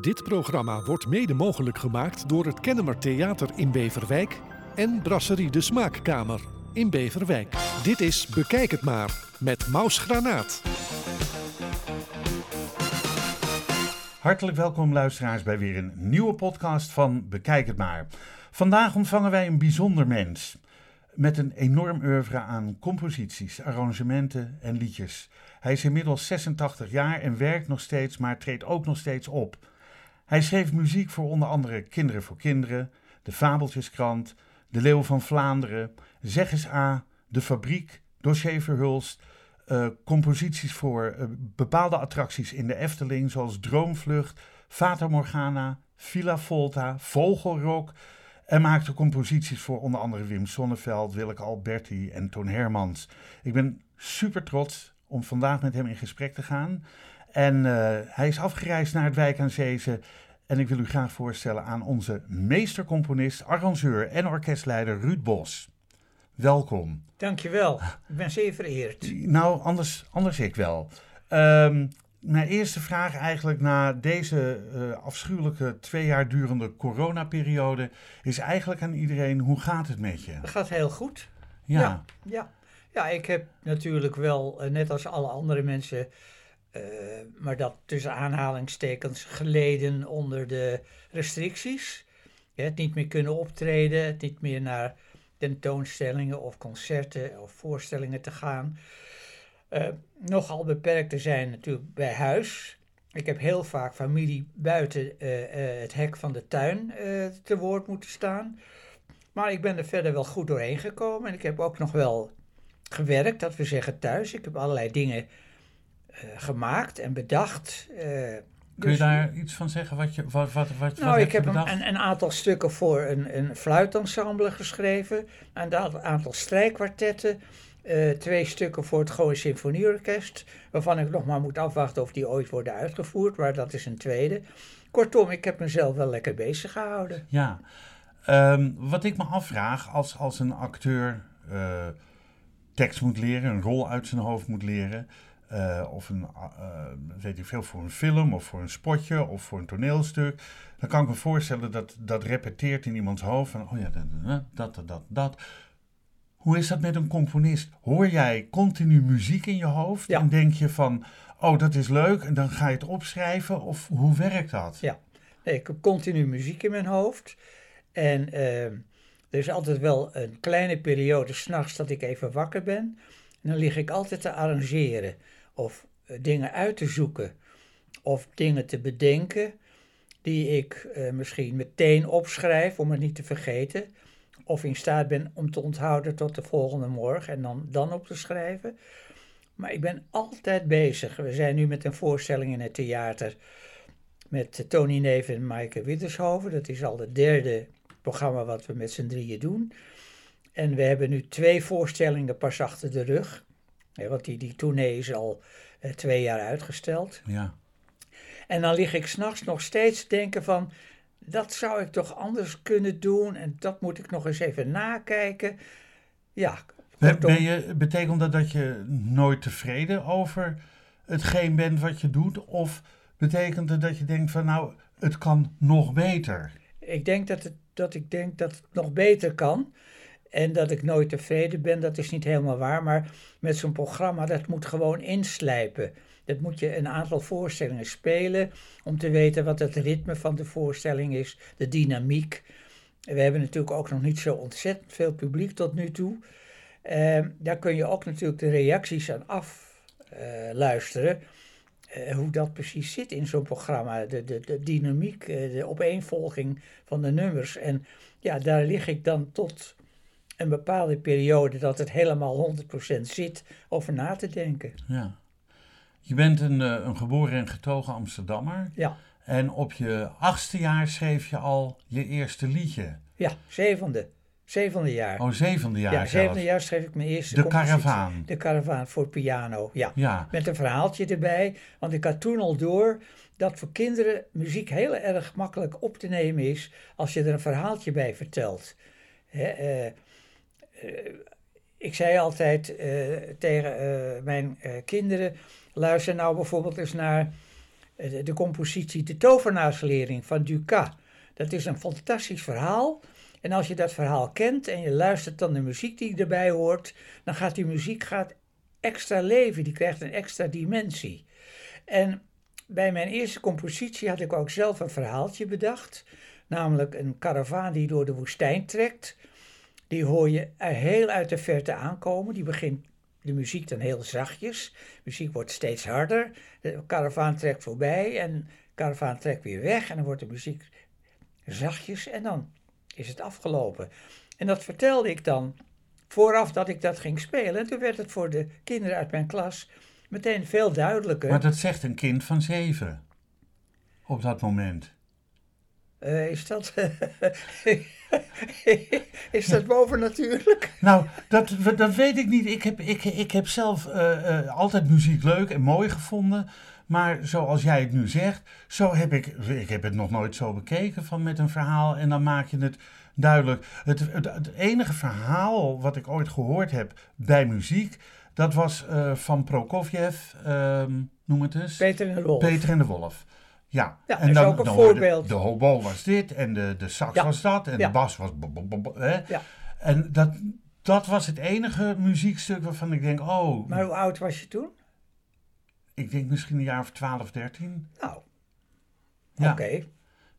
Dit programma wordt mede mogelijk gemaakt door het Kennemer Theater in Beverwijk en Brasserie de Smaakkamer in Beverwijk. Dit is Bekijk het maar met Maus Granaat. Hartelijk welkom luisteraars bij weer een nieuwe podcast van Bekijk het maar. Vandaag ontvangen wij een bijzonder mens met een enorm oeuvre aan composities, arrangementen en liedjes. Hij is inmiddels 86 jaar en werkt nog steeds, maar treedt ook nog steeds op. Hij schreef muziek voor onder andere Kinderen voor Kinderen, De Fabeltjeskrant, De Leeuw van Vlaanderen, Zeg eens A, De Fabriek, Dossier Verhulst, uh, composities voor uh, bepaalde attracties in de Efteling, zoals Droomvlucht, Fata Morgana, Villa Volta, Vogelrok. En maakte composities voor onder andere Wim Sonneveld, Willeke Alberti en Toon Hermans. Ik ben super trots om vandaag met hem in gesprek te gaan. En uh, hij is afgereisd naar het Wijk aan Zeezen. En ik wil u graag voorstellen aan onze meestercomponist, arrangeur en orkestleider Ruud Bos. Welkom. Dankjewel, ik ben zeer vereerd. Nou, anders, anders ik wel. Um, mijn eerste vraag eigenlijk na deze uh, afschuwelijke twee jaar durende coronaperiode is eigenlijk aan iedereen, hoe gaat het met je? Het gaat heel goed. Ja. Ja, ja. ja ik heb natuurlijk wel, uh, net als alle andere mensen, uh, maar dat tussen aanhalingstekens geleden onder de restricties. Ja, het niet meer kunnen optreden, niet meer naar tentoonstellingen of concerten of voorstellingen te gaan. Uh, nogal beperkt te zijn natuurlijk bij huis. Ik heb heel vaak familie buiten uh, het hek van de tuin te woord moeten staan. Maar ik ben er verder wel goed doorheen gekomen. En ik heb ook nog wel gewerkt, dat we zeggen thuis. Ik heb allerlei dingen gemaakt en bedacht. Kun je daar iets van zeggen? Wat je, wat, wat, wat, nou, wat ik heb een, een, aantal stukken voor een, een fluitensemble geschreven. Een aantal strijkkwartetten. Uh, twee stukken voor het Gooien Symfonieorkest, waarvan ik nog maar moet afwachten of die ooit worden uitgevoerd, maar dat is een tweede. Kortom, ik heb mezelf wel lekker bezig gehouden. Ja, um, wat ik me afvraag, als, als een acteur uh, tekst moet leren, een rol uit zijn hoofd moet leren, uh, of een, weet ik veel, voor een film of voor een spotje of voor een toneelstuk, dan kan ik me voorstellen dat dat repeteert in iemands hoofd van, oh ja, dat, dat, dat, dat. dat. Hoe is dat met een componist? Hoor jij continu muziek in je hoofd ja. en denk je van, oh dat is leuk en dan ga je het opschrijven? Of hoe werkt dat? Ja, nee, ik heb continu muziek in mijn hoofd. En uh, er is altijd wel een kleine periode s'nachts dat ik even wakker ben. En dan lig ik altijd te arrangeren of uh, dingen uit te zoeken of dingen te bedenken die ik uh, misschien meteen opschrijf om het niet te vergeten of in staat ben om te onthouden tot de volgende morgen en dan, dan op te schrijven. Maar ik ben altijd bezig. We zijn nu met een voorstelling in het theater met Tony Neven en Maaike Wittershoven. Dat is al het derde programma wat we met z'n drieën doen. En we hebben nu twee voorstellingen pas achter de rug. Ja, want die, die tournee is al uh, twee jaar uitgesteld. Ja. En dan lig ik s'nachts nog steeds te denken van dat zou ik toch anders kunnen doen en dat moet ik nog eens even nakijken. Ja. Ben je, betekent dat dat je nooit tevreden over hetgeen bent wat je doet? Of betekent het dat je denkt van nou, het kan nog beter? Ik denk dat, het, dat ik denk dat het nog beter kan. En dat ik nooit tevreden ben, dat is niet helemaal waar. Maar met zo'n programma, dat moet gewoon inslijpen. Dat moet je een aantal voorstellingen spelen om te weten wat het ritme van de voorstelling is, de dynamiek. We hebben natuurlijk ook nog niet zo ontzettend veel publiek tot nu toe. Uh, daar kun je ook natuurlijk de reacties aan afluisteren. Uh, uh, hoe dat precies zit in zo'n programma. De, de, de dynamiek, de opeenvolging van de nummers. En ja, daar lig ik dan tot een bepaalde periode dat het helemaal 100% zit over na te denken. Ja. Je bent een, een geboren en getogen Amsterdammer. Ja. En op je achtste jaar schreef je al je eerste liedje. Ja, zevende. Zevende jaar. Oh, zevende jaar Ja, zevende jaar schreef ik mijn eerste De Karavaan. De Karavaan voor piano, ja. ja. Met een verhaaltje erbij. Want ik had toen al door dat voor kinderen muziek heel erg makkelijk op te nemen is... als je er een verhaaltje bij vertelt. Uh, ik zei altijd uh, tegen mijn kinderen... luister nou bijvoorbeeld eens naar de, compositie De Tovenaarslering van Ducas. Dat is een fantastisch verhaal. En als je dat verhaal kent en je luistert dan de muziek die erbij hoort, dan gaat die muziek gaat extra leven, die krijgt een extra dimensie. En bij mijn eerste compositie had ik ook zelf een verhaaltje bedacht, namelijk een karavaan die door de woestijn trekt. Die hoor je heel uit de verte aankomen. Die begint de muziek dan heel zachtjes. De muziek wordt steeds harder. De karavaan trekt voorbij en de karavaan trekt weer weg. En dan wordt de muziek zachtjes en dan is het afgelopen. En dat vertelde ik dan vooraf dat ik dat ging spelen. En toen werd het voor de kinderen uit mijn klas meteen veel duidelijker. Maar dat zegt een kind van zeven op dat moment. Uh, is dat. is dat bovennatuurlijk? Nou, dat, dat weet ik niet. Ik heb, ik, ik heb zelf uh, uh, altijd muziek leuk en mooi gevonden. Maar zoals jij het nu zegt, zo heb ik, ik heb het nog nooit zo bekeken van met een verhaal en dan maak je het duidelijk. Het, het, het enige verhaal wat ik ooit gehoord heb bij muziek, dat was uh, van Prokofjev, um, noem het eens. Peter en de Wolf. Peter en de Wolf. Ja, ja en dan, is ook een voorbeeld. De, de hobo was dit en de, de sax ja. was dat en ja. de bas was... Hè? Ja. En dat, dat was het enige muziekstuk waarvan ik denk, oh... Maar hoe oud was je toen? Ik denk misschien een jaar of 12, 13. Nou, oké. Okay.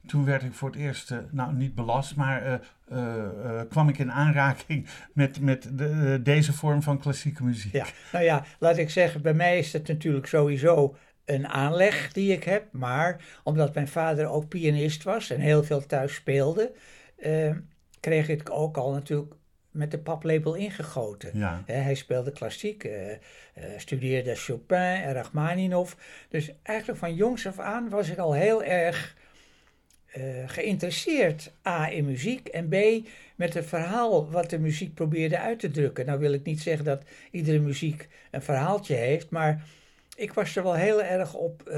Toen werd ik voor het eerst, uh, nou niet belast, maar uh, uh, kwam ik in aanraking met, met de, deze vorm van klassieke muziek. Ja, nou ja, laat ik zeggen, bij mij is het natuurlijk sowieso een aanleg die ik heb. Maar omdat mijn vader ook pianist was en heel veel thuis speelde, kreeg ik ook al natuurlijk met de paplepel ingegoten. Ja. hij speelde klassiek, uh, uh, studeerde Chopin en Rachmaninoff. Dus eigenlijk van jongs af aan was ik al heel erg geïnteresseerd. A, in muziek en B, met het verhaal wat de muziek probeerde uit te drukken. Nou wil ik niet zeggen dat iedere muziek een verhaaltje heeft, maar ik was er wel heel erg op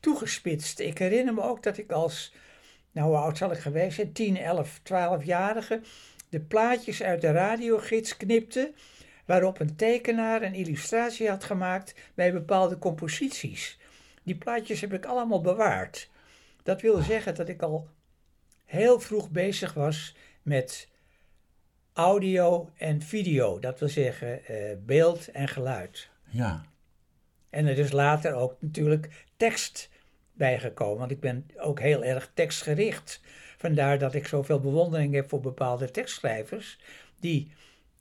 toegespitst. Ik herinner me ook dat ik als, nou hoe oud zal ik geweest zijn, 10, 11, 12-jarige de plaatjes uit de radiogids knipte, waarop een tekenaar een illustratie had gemaakt bij bepaalde composities. Die plaatjes heb ik allemaal bewaard. Dat wil zeggen dat ik al heel vroeg bezig was met audio en video. Dat wil zeggen uh, beeld en geluid. Ja. En er is later ook natuurlijk tekst bijgekomen, want ik ben ook heel erg tekstgericht. Vandaar dat ik zoveel bewondering heb voor bepaalde tekstschrijvers, die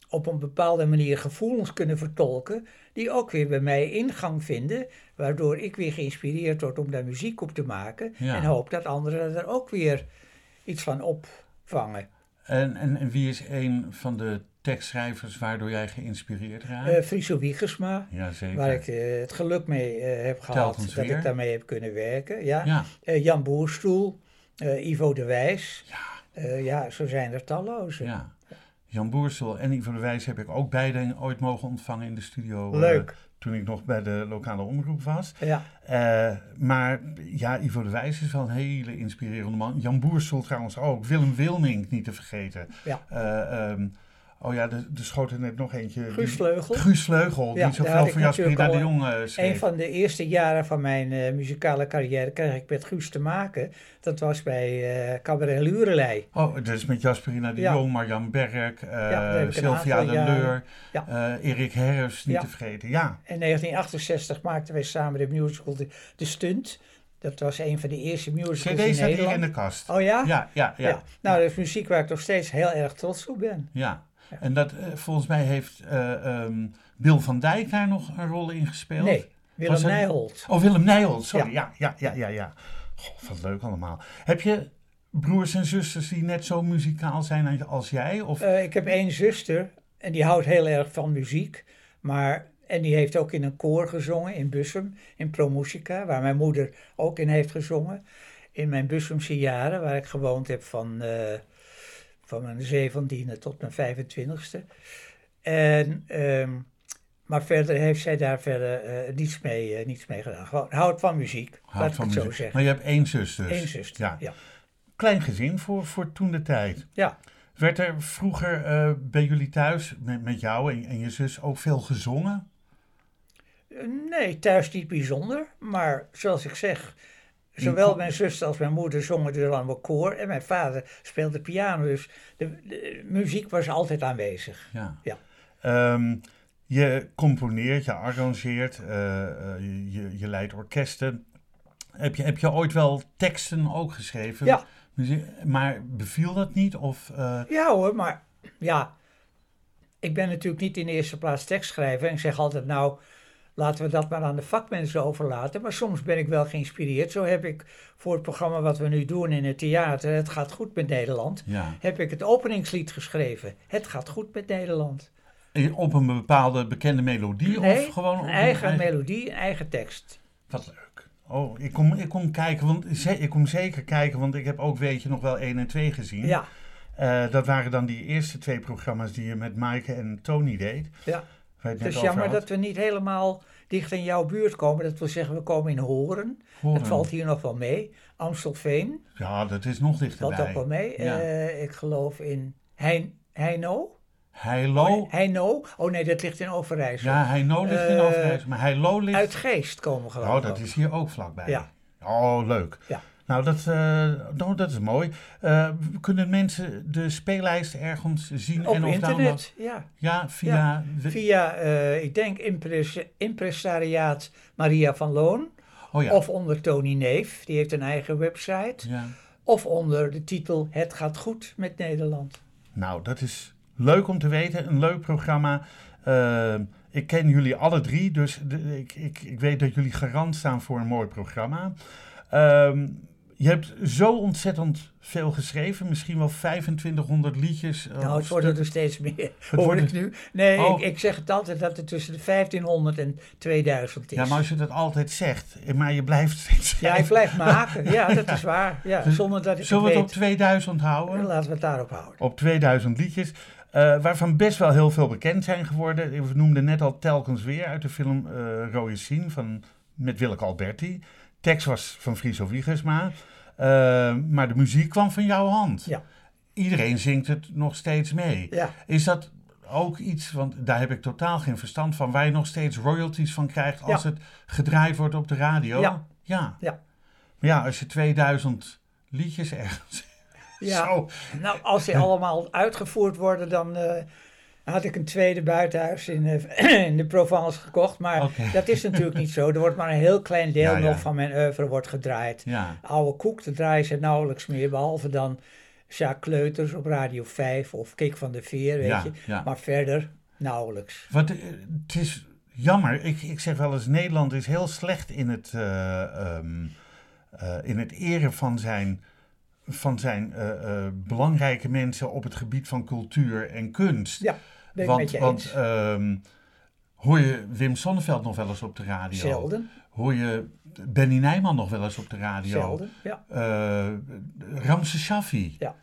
op een bepaalde manier gevoelens kunnen vertolken, die ook weer bij mij ingang vinden, waardoor ik weer geïnspireerd word om daar muziek op te maken en hoop dat anderen er ook weer iets van opvangen. En, en, en wie is een van de tekstschrijvers waardoor jij geïnspireerd raakt? Uh, Friso Wiegersma, ja, zeker. waar ik uh, het geluk mee uh, heb gehad dat weer. ik daarmee heb kunnen werken. Ja. ja. Jan Boerstoel, Ivo de Wijs. Ja. ja, zo zijn er talloze. Ja. Jan Boersel en Ivo de Wijs heb ik ook beide ooit mogen ontvangen in de studio. Leuk. toen ik nog bij de lokale omroep was. Ja. maar ja, Ivo de Wijs is wel een hele inspirerende man. Jan Boersel trouwens ook. Willem Wilming niet te vergeten. Ja. Um, Oh ja, er, schoot er net nog eentje. Guus Vleugel. Guus Vleugel, die zoveel voor Jasperina de Jong uh, schreef. Een van de eerste jaren van mijn uh, muzikale carrière kreeg ik met Guus te maken. Dat was bij uh, Cabaret Lurelei. Oh, dus met Jasperina de ja. Jong, Marjan Berk, ja, Sylvia de Leur, ja. Erik Herfs, niet te vergeten. Ja. In 1968 maakten wij samen de musical De, de Stunt. Dat was een van de eerste musicals in staat hier in de kast. Oh ja? Ja, ja, ja. Nou, dat is muziek waar ik nog steeds heel erg trots op ben. Ja. En dat, uh, volgens mij heeft um, Bill van Dijk daar nog een rol in gespeeld. Nee, Willem Nijholt. Oh, Willem Nijholt, sorry. Ja, ja, ja, ja. ja. God, wat leuk allemaal. Heb je broers en zusters die net zo muzikaal zijn als jij? Of? Uh, ik heb één zuster en die houdt heel erg van muziek. Maar, en die heeft ook in een koor gezongen in Bussum, in Promusica, waar mijn moeder ook in heeft gezongen. In mijn Bussumse jaren, waar ik gewoond heb van van mijn zeventiende tot mijn 25ste. En, um, maar verder heeft zij daar verder uh, niets, mee, uh, niets mee gedaan. Gewoon houdt van muziek, houdt laat van ik het muziek. zo zeggen. Maar je hebt één zus dus? Eén zus, ja. ja. Klein gezin voor, voor toen de tijd. Ja. Werd er vroeger uh, bij jullie thuis, met, met jou en, en, je zus, ook veel gezongen? Nee, thuis niet bijzonder. Maar zoals ik zeg, zowel mijn zuster als mijn moeder zongen er allemaal koor. En mijn vader speelde piano. Dus de, de muziek was altijd aanwezig. Ja. Ja. Ehm, je componeert, je arrangeert, eh, eh, je, je leidt orkesten. Heb je, heb je ooit wel teksten ook geschreven? Ja. Maar beviel dat niet? Of, eh, Ja hoor, maar ja, ik ben natuurlijk niet in de eerste plaats tekstschrijver. En ik zeg altijd, nou, laten we dat maar aan de vakmensen overlaten. Maar soms ben ik wel geïnspireerd. Zo heb ik voor het programma wat we nu doen in het theater, Het gaat goed met Nederland, ja. heb ik het openingslied geschreven. Het gaat goed met Nederland. Op een bepaalde bekende melodie? Nee, of gewoon op een eigen melodie, eigen tekst. Wat leuk. Oh, ik kom, ik kom kijken, want ik kom zeker kijken, want ik heb ook weet je nog wel 1 en 2 gezien. Ja, Eh, dat waren dan die eerste twee programma's die je met Maaike en Tony deed. ja. Het is jammer dat we niet helemaal dicht in jouw buurt komen. Dat wil zeggen, we komen in Horen. Horen. Dat valt hier nog wel mee. Amstelveen. Ja, dat is nog dichterbij. Valt ook wel mee. Ja. Eh, ik geloof in Hein, Heino. Heilo. Heino. Oh nee, dat ligt in Overijssel. Ja, Heino ligt in Eh, Overijssel, maar Heilo ligt... Uit Geest komen geloof Oh, ik dat ook. is hier ook vlakbij. Ja. Oh, leuk. Ja. Nou, dat, eh, nou, dat is mooi. Eh, kunnen mensen de speellijst ergens zien Op en of internet, ja. Ja, via... de- Via, eh, ik denk, impres, impresariaat Maria van Loon. oh ja. Of onder Tony Neef, die heeft een eigen website. ja. Of onder de titel Het gaat goed met Nederland. Nou, dat is leuk om te weten. Een leuk programma. Ik ken jullie alle drie, dus de- ik, ik, ik weet dat jullie garant staan voor een mooi programma. Ehm, je hebt zo ontzettend veel geschreven, misschien wel 2500 liedjes. eh, Nou, het worden stuk- er steeds meer, hoor ik nu. Nee, Oh. ik, ik zeg het altijd dat het tussen de 1500 en 2000 is. Ja, maar als je dat altijd zegt, eh, maar je blijft steeds Ja, ik schrijven. blijf maken. Ja, dat is waar. Ja, Dus zonder dat ik Zullen we het op weet. 2000 houden? Laten we het daarop houden. Op 2000 liedjes, eh, waarvan best wel heel veel bekend zijn geworden. We noemden net al telkens weer uit de film eh Rode Sien van, met Willeke Alberti. Tekst was van Friso Wiegersma, eh, maar de muziek kwam van jouw hand. Ja. Iedereen zingt het nog steeds mee. Ja, Is dat ook iets, want daar heb ik totaal geen verstand van, waar je nog steeds royalties van krijgt als Ja. het gedraaid wordt op de radio? Ja. Ja. Ja. Maar ja, als je 2000 liedjes ergens... ja. Zo. Nou, als die allemaal uitgevoerd worden, dan eh, had ik een tweede buitenhuis in, eh, in de Provence gekocht. Maar dat is natuurlijk niet zo. Er wordt maar een heel klein deel Ja, ja. nog van mijn oeuvre wordt gedraaid. Ja. Oude koek, dat draaien ze nauwelijks meer, behalve dan Jacques Kleuters op Radio 5 of Kik van de Veer, weet je. Maar verder nauwelijks. Wat, eh, het is jammer. Ik, ik zeg wel eens, Nederland is heel slecht in het, eh, ehm, eh, in het eren van zijn, van zijn eh, eh, belangrijke mensen op het gebied van cultuur en kunst. Ja, ben ik want met je want ehm, hoor je Wim Sonneveld nog wel eens op de radio? Zelden, Hoor je Benny Nijman nog wel eens op de radio? zelden, ja. Eh Ramse Shaffi. Ja.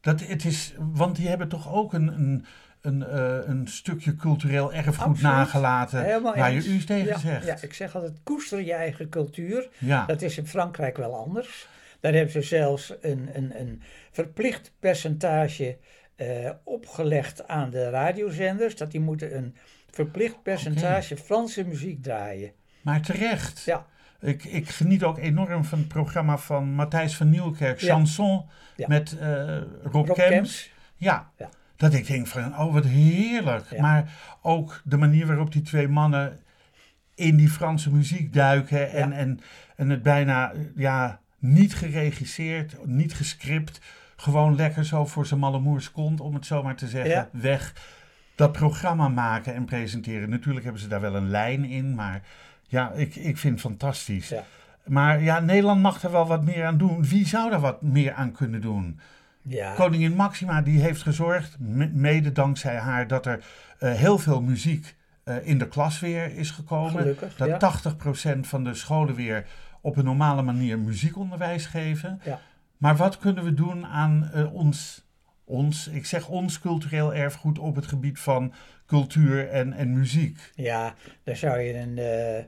Dat, het is, want die hebben toch ook een, een, een, een stukje cultureel erfgoed Absoluut. nagelaten. Helemaal waar eens. je u tegen ja, zegt. Ja, ik zeg altijd, koester je eigen cultuur. Ja. Dat is in Frankrijk wel anders. Daar hebben ze zelfs een, een, een verplicht percentage eh, opgelegd aan de radiozenders. Dat die moeten een verplicht percentage Franse muziek draaien. Maar terecht. Ja. Ik, ik geniet ook enorm van het programma van Matthijs van Nieuwkerk. Chanson, Ja. met eh, Rob, Rob. Kemps. Ja. Ja. dat ik denk van, oh wat heerlijk. Maar ook de manier waarop die twee mannen in die Franse muziek duiken en, en, en het bijna ja, niet geregisseerd, niet gescript, gewoon lekker zo voor zijn malle moers kont, om het zo maar te zeggen, Ja. weg. Dat programma maken en presenteren. Natuurlijk hebben ze daar wel een lijn in, maar ja, ik, ik vind het fantastisch. Ja. Maar ja, Nederland mag er wel wat meer aan doen. Wie zou daar wat meer aan kunnen doen? Ja, Koningin Maxima die heeft gezorgd, me- mede dankzij haar, dat er eh, heel veel muziek eh, in de klas weer is gekomen. Gelukkig, dat ja. 80% van de scholen weer op een normale manier muziekonderwijs geven. Ja. Maar wat kunnen we doen aan eh, ons, ons, ik zeg ons cultureel erfgoed op het gebied van cultuur en, en muziek? ja, daar zou je een, eh,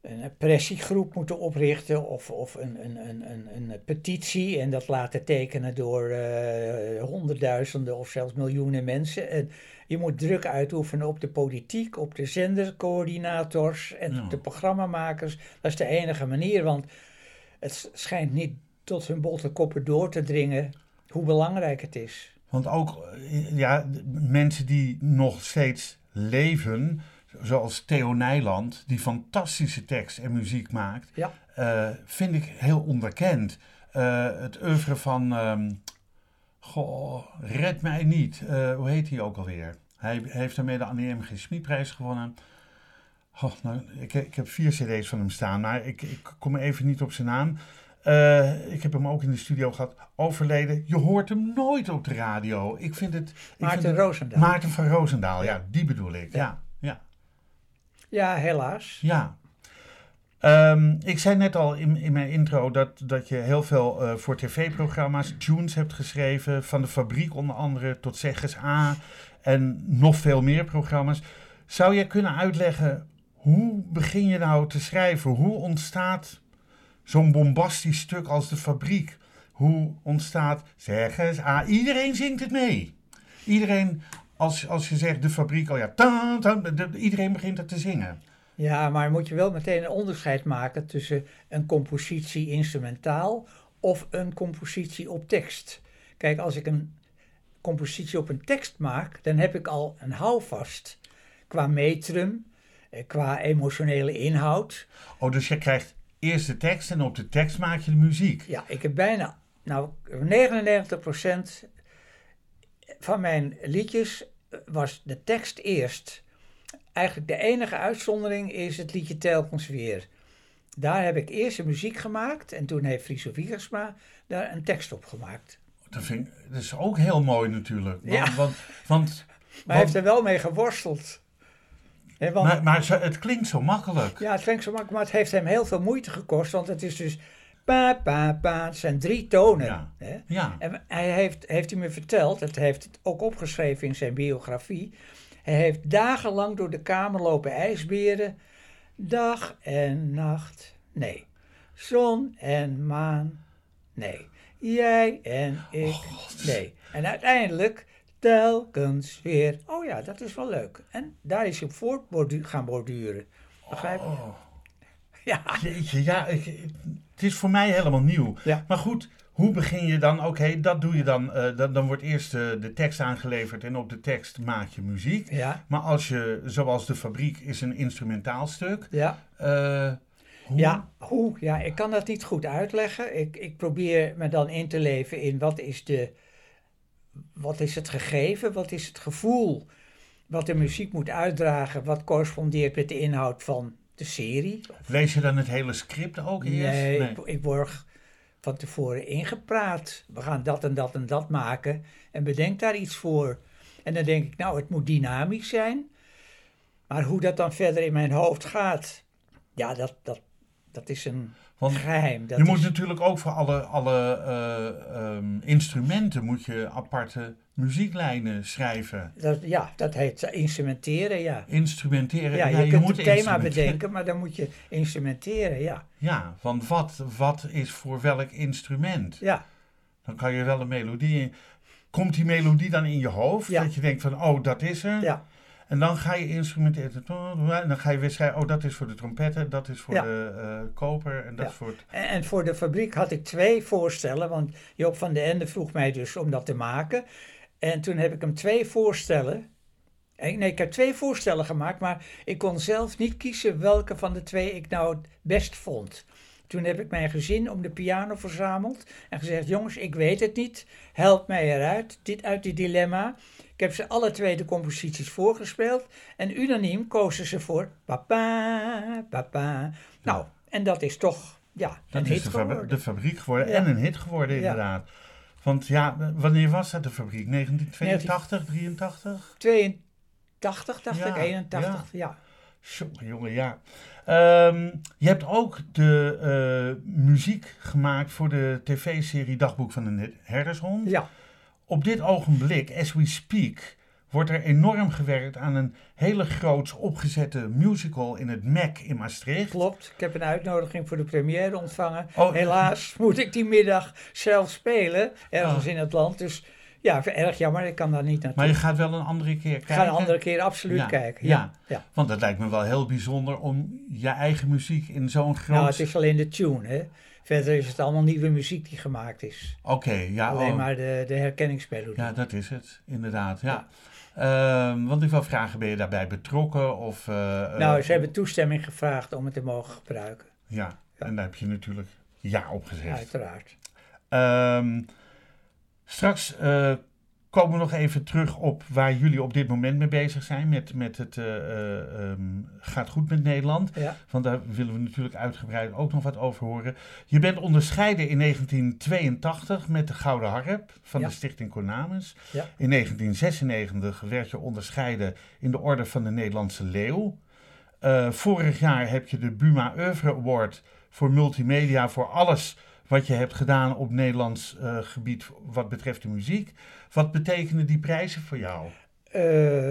een pressiegroep moeten oprichten of, of een, een, een, een, een petitie en dat laten tekenen door uh, honderdduizenden of zelfs miljoenen mensen. En je moet druk uitoefenen op de politiek, op de zendercoördinators en Ja. de programmamakers. Dat is de enige manier, want het schijnt niet tot hun botte koppen door te dringen hoe belangrijk het is. Want ook eh, ja, mensen die nog steeds leven, zoals Theo Nijland, die fantastische tekst en muziek maakt, Ja. eh, vind ik heel onderkend. Eh, het oeuvre van, ehm, goh, Red Mij Niet, Eh, hoe heet hij ook alweer? Hij heeft daarmee de Annie M. G. Gewonnen. Oh, nou, ik, ik heb vier cd's van hem staan, maar ik, ik kom even niet op zijn naam. Eh, ik heb hem ook in de studio gehad. Overleden. Je hoort hem nooit op de radio. Ik vind het. ik Maarten vind het- Roosendaal. Maarten van Roosendaal, ja, Ja. die bedoel ik. Ja, ja, Ja, helaas. ja. Ehm, ik zei net al in, in mijn intro dat, dat je heel veel eh, voor tv-programma's tunes hebt geschreven. Van de fabriek onder andere tot Zeggens A. En nog veel meer programma's. Zou jij kunnen uitleggen hoe begin je nou te schrijven? Hoe ontstaat zo'n bombastisch stuk als de fabriek? Hoe ontstaat Zeggens A? Iedereen zingt het mee. Iedereen, als, als je zegt de fabriek, al ja, iedereen begint het te zingen. Ja, maar moet je wel meteen een onderscheid maken tussen een compositie instrumentaal of een compositie op tekst. Kijk, als ik een compositie op een tekst maak, dan heb ik al een houvast qua metrum, eh, qua emotionele inhoud. Oh, dus je krijgt eerst de tekst en op de tekst maak je de muziek. Ja, ik heb bijna, nou, 99% van mijn liedjes eh, was de tekst eerst. Eigenlijk de enige uitzondering is het liedje Telkens Weer. Daar heb ik eerst de muziek gemaakt en toen heeft Friso Wiegersma daar een tekst op gemaakt. Dat, vind ik, dat is ook heel mooi natuurlijk. Want, Ja. want, want, Maar hij heeft er wel mee geworsteld. Want, maar, maar het klinkt zo makkelijk. Ja, het klinkt zo makkelijk, maar het heeft hem heel veel moeite gekost, want het is dus pa, pa, pa, het zijn drie tonen. Ja. Hè? Ja, En hij heeft, heeft hij me verteld, het heeft het ook opgeschreven in zijn biografie. Hij heeft dagenlang door de kamer lopen ijsberen. Dag en nacht, nee. Zon en maan, nee. Jij en ik, nee. En uiteindelijk telkens weer. Oh ja, dat is wel leuk. En daar is hij op voort bordu- gaan borduren. Begrijp je? Oh. Ja. Jeetje, ja, ik, het is voor mij helemaal nieuw. Ja. Maar goed, hoe begin je dan? Oké, dat doe je dan. eh, dan, dan wordt eerst eh, de tekst aangeleverd en op de tekst maak je muziek. Ja, Maar als je, zoals de fabriek, is een instrumentaal stuk. ja. eh, hoe? Ja, hoe? Ja, ik kan dat niet goed uitleggen. Ik, ik probeer me dan in te leven in wat is, de, wat is het gegeven, wat is het gevoel, wat de muziek moet uitdragen, wat correspondeert met de inhoud van de serie. Lees je dan het hele script ook eerst? Nee, Ik, ik word van tevoren ingepraat. We gaan dat en dat en dat maken en bedenk daar iets voor. En dan denk ik, nou, het moet dynamisch zijn. Maar hoe dat dan verder in mijn hoofd gaat, ja, dat, dat, dat is een Want geheim. Dat je moet natuurlijk ook voor alle, alle eh, ehm, instrumenten moet je aparte muzieklijnen schrijven. Dat, ja, dat heet instrumenteren, ja. Instrumenteren. Ja, je, kunt moet het thema bedenken, maar dan moet je instrumenteren, ja. Ja, want wat, wat is voor welk instrument? Ja, Dan kan je wel een melodie in. Komt die melodie dan in je hoofd? Ja. Dat je denkt van, oh, dat is er. ja, En dan ga je instrumenteren. En dan ga je weer schrijven, oh, dat is voor de trompetten, dat is voor Ja. de eh, koper en dat Ja. is voor het... En, en voor de fabriek had ik twee voorstellen, want Joop van den Ende vroeg mij dus om dat te maken. En toen heb ik hem twee voorstellen. eh, Nee, ik heb twee voorstellen gemaakt, maar ik kon zelf niet kiezen welke van de twee ik nou het best vond. Toen heb ik mijn gezin om de piano verzameld en gezegd: Jongens, ik weet het niet. Help mij eruit, dit uit dit dilemma. Ik heb ze alle twee de composities voorgespeeld en unaniem kozen ze voor papa, papa. Nou, en dat is toch ja, Dat een is hit de, geworden. de fabriek geworden Ja. en een hit geworden Ja. inderdaad. Want ja, wanneer was dat de fabriek? 1982, 83? 82, dacht ik, 81, ja. Jongen, ja. Ehm, je hebt ook de eh, muziek gemaakt voor de tv-serie Dagboek van een Herdershond. Ja, Op dit ogenblik, as we speak, wordt er enorm gewerkt aan een hele groots opgezette musical in het MEC in Maastricht. Klopt, ik heb een uitnodiging voor de première ontvangen. Oh, Helaas moet ik die middag zelf spelen, ergens Oh. in het land. Dus ja, erg jammer, ik kan daar niet naartoe. Maar je gaat wel een andere keer ik kijken. ga een andere keer absoluut Ja, kijken. ja. Ja. Ja. Want het lijkt me wel heel bijzonder om je eigen muziek in zo'n groot... Nou, het is alleen de tune, hè. Verder is het allemaal nieuwe muziek die gemaakt is. Oké, ja. alleen oh. maar de, de herkenningsmelodie. Ja, dat is het, inderdaad. Ja. Ehm, want ik wil vragen, ben je daarbij betrokken? Of, eh, eh, nou, ze hebben toestemming gevraagd om het te mogen gebruiken, Ja, en daar heb je natuurlijk ja op gezegd. uiteraard. Ehm, straks eh, komen we nog even terug op waar jullie op dit moment mee bezig zijn. Met, met het eh, eh, ehm, gaat goed met Nederland. Ja, Want daar willen we natuurlijk uitgebreid ook nog wat over horen. Je bent onderscheiden in 1982 met de Gouden Harp van Ja. de Stichting Cornamus. Ja. In 1996 werd je onderscheiden in de Orde van de Nederlandse Leeuw. Vorig jaar heb je de Buma Oeuvre Award voor multimedia voor alles wat je hebt gedaan op Nederlands eh, gebied wat betreft de muziek. Wat betekenen die prijzen voor jou? Eh,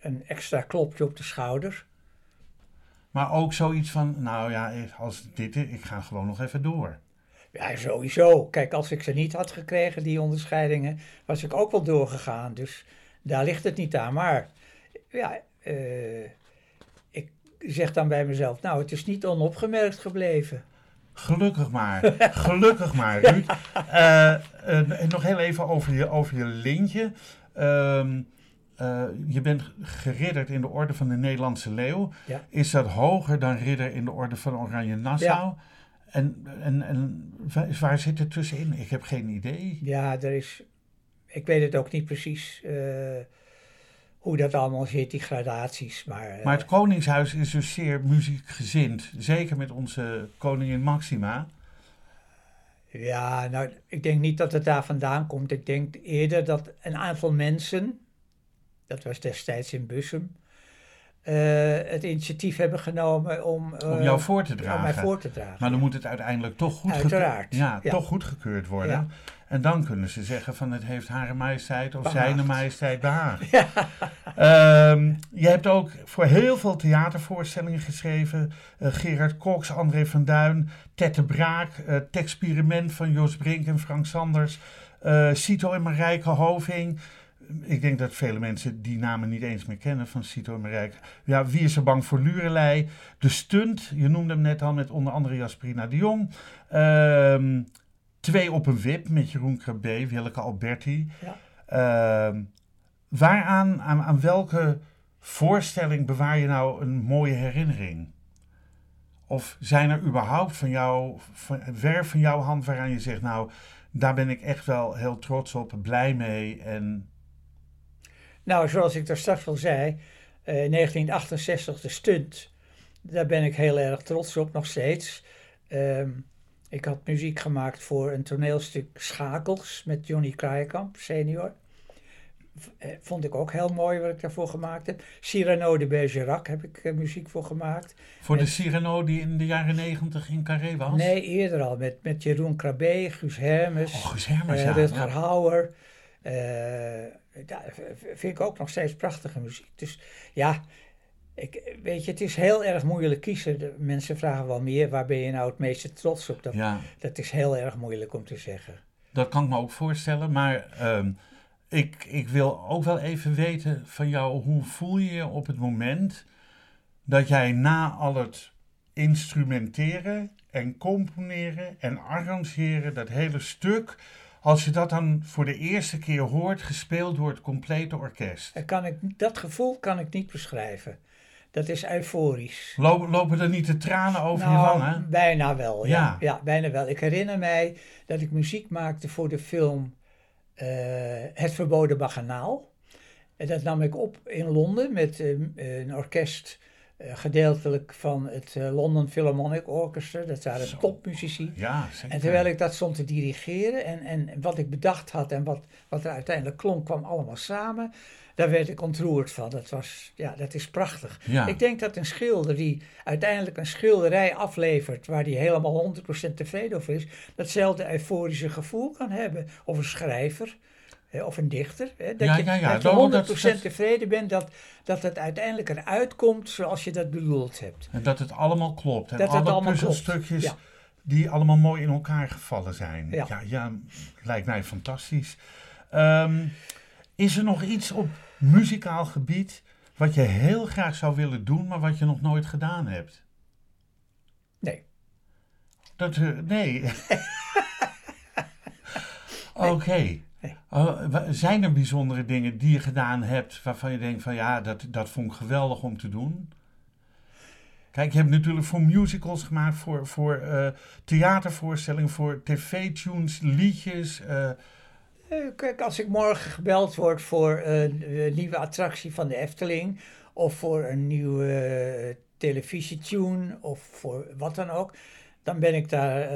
een extra klopje op de schouder. Maar ook zoiets van, nou ja, als dit, ik ga gewoon nog even door. Ja, sowieso. Kijk, als ik ze niet had gekregen, die onderscheidingen, was ik ook wel doorgegaan. Dus daar ligt het niet aan. Maar ja, eh, ik zeg dan bij mezelf, nou, het is niet onopgemerkt gebleven. Gelukkig maar. Gelukkig maar, Ruud. Eh, eh, en nog heel even over je, over je lintje. Ehm, eh, je bent geridderd in de Orde van de Nederlandse Leeuw. Ja. Is dat hoger dan ridder in de Orde van Oranje Nassau? En, en, en waar, zit het tussenin? Ik heb geen idee. Ja, er is, ik weet het ook niet precies hoe dat allemaal zit, die gradaties. Maar, eh, Maar het Koningshuis is dus zeer muziekgezind. Zeker met onze koningin Maxima. Ja, nou, ik denk niet dat het daar vandaan komt. Ik denk eerder dat een aantal mensen, dat was destijds in Bussum, het initiatief hebben genomen om, eh, Om jou voor te om mij dragen. voor te dragen. Maar dan moet het uiteindelijk toch goed Uiteraard, ja, ja. toch goedgekeurd worden. Ja. En dan kunnen ze zeggen van het heeft Hare Majesteit of Behaagd. Zijne Majesteit behaagd. Ehm, je hebt ook voor heel veel theatervoorstellingen geschreven. Eh, Gerard Cox, André van Duin, Tette Braak, eh Texperiment van Jos Brink en Frank Sanders, eh Cito en Marijke Hoving. Ik denk dat vele mensen die namen niet eens meer kennen van Cito en Marijke. Ja, Wie is er bang voor Lurelei? De Stunt, je noemde hem net al met onder andere Jasperina de Jong. Ehm, twee op een wip met Jeroen Krabbe, Willeke Alberti. Ja. Ehm, waaraan, aan, aan welke voorstelling bewaar je nou een mooie herinnering? Of zijn er überhaupt van jou, van, werk van jouw hand waaraan je zegt, nou, daar ben ik echt wel heel trots op, blij mee en... Nou, zoals ik daar straks al zei, eh, in 1968 de stunt. Daar ben ik heel erg trots op, nog steeds. Ehm, ik had muziek gemaakt voor een toneelstuk Schakels met Johnny Kraaikamp, senior. Eh, Vond ik ook heel mooi wat ik daarvoor gemaakt heb. Cyrano de Bergerac heb ik eh, muziek voor gemaakt. Voor de Cyrano die in de jaren negentig in Carré was? Nee, eerder al. Met, met Jeroen Krabbe, Guus Hermes, Oh, Guus Hermers, eh, ja. Rutger ja. Hauer. Ja, vind ik ook nog steeds prachtige muziek. Dus ja, ik, weet je, het is heel erg moeilijk kiezen. De mensen vragen wel meer, waar ben je nou het meeste trots op? Dat, Ja, dat is heel erg moeilijk om te zeggen. dat kan ik me ook voorstellen. Maar ehm, ik, ik wil ook wel even weten van jou, hoe voel je je op het moment dat jij na al het instrumenteren en componeren en arrangeren, dat hele stuk, als je dat dan voor de eerste keer hoort, gespeeld door het complete orkest. En kan ik, dat gevoel kan ik niet beschrijven. Dat is euforisch. Lopen, lopen er niet de tranen over je Nou, wangen? bijna wel, ja. Ja. ja. bijna wel. Ik herinner mij dat ik muziek maakte voor de film eh, Het Verboden Baganaal. En dat nam ik op in Londen met eh, een orkest, gedeeltelijk van het eh, London Philharmonic Orchestra. Dat waren Zo. topmuzici. Ja, zeker. En terwijl ik dat stond te dirigeren en, en wat ik bedacht had en wat, wat er uiteindelijk klonk, kwam allemaal samen. Daar werd ik ontroerd van. Dat, was, ja, dat is prachtig. Ja. Ik denk dat een schilder die uiteindelijk een schilderij aflevert waar die helemaal 100% tevreden over is, datzelfde euforische gevoel kan hebben. Of een schrijver. Of een dichter. Hè, dat Ja, je, ja, ja, dat je dat- 100% dat- dat- tevreden bent dat, dat het uiteindelijk eruit komt zoals je dat bedoeld hebt. En dat het allemaal klopt. En Dat het alle allemaal klopt, puzzelstukjes die allemaal mooi in elkaar gevallen zijn. Ja, Ja. ja, lijkt mij fantastisch. Ehm, is er nog iets op muzikaal gebied wat je heel graag zou willen doen, maar wat je nog nooit gedaan hebt? Nee. Dat, eh, nee. Oké. Nee. Oh, zijn er bijzondere dingen die je gedaan hebt waarvan je denkt van ja, dat, dat vond ik geweldig om te doen? Kijk, je hebt natuurlijk voor musicals gemaakt, voor, voor eh, theatervoorstellingen, voor tv-tunes, liedjes. eh, Eh, Kijk, als ik morgen gebeld word voor een, nieuwe attractie van de Efteling, of voor een nieuwe televisietune, of voor wat dan ook, dan ben ik daar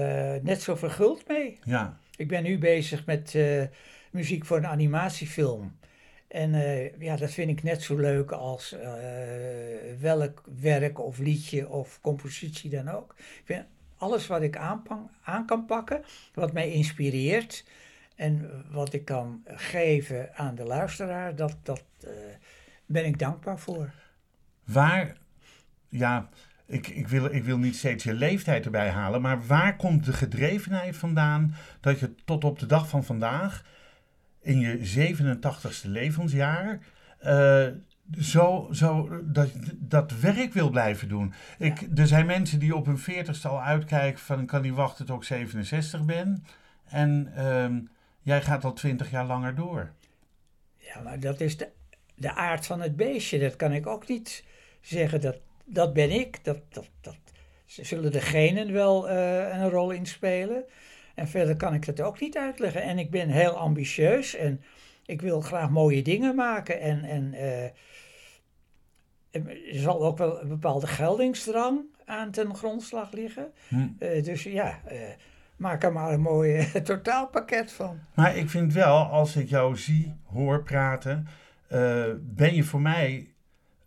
net zo verguld mee. ja, Ik ben nu bezig met eh, muziek voor een animatiefilm. En eh, ja, dat vind ik net zo leuk als eh, welk werk of liedje of compositie dan ook. Ik vind alles wat ik aan kan pakken, wat mij inspireert en wat ik kan geven aan de luisteraar, dat, dat ben ik dankbaar voor. waar, ja, ik, ik, wil, ik wil niet steeds je leeftijd erbij halen, maar waar komt de gedrevenheid vandaan dat je tot op de dag van vandaag, in je 87ste levensjaar, eh, zo, zo dat, dat werk wil blijven doen? Ik, er zijn mensen die op hun 40ste al uitkijken van ik kan niet wachten tot ik 67 ben. En ehm, jij gaat al 20 jaar langer door. Ja, maar dat is de, de aard van het beestje. Dat kan ik ook niet zeggen. Dat, dat ben ik. Dat, dat, dat zullen de genen wel eh, een rol in spelen. En verder kan ik dat ook niet uitleggen. En ik ben heel ambitieus en ik wil graag mooie dingen maken. En, en eh, er zal ook wel een bepaalde geldingsdrang aan ten grondslag liggen. Hm. Eh, dus ja, maak er maar een mooi totaalpakket van. Maar ik vind wel, als ik jou zie, hoor praten, ben je voor mij,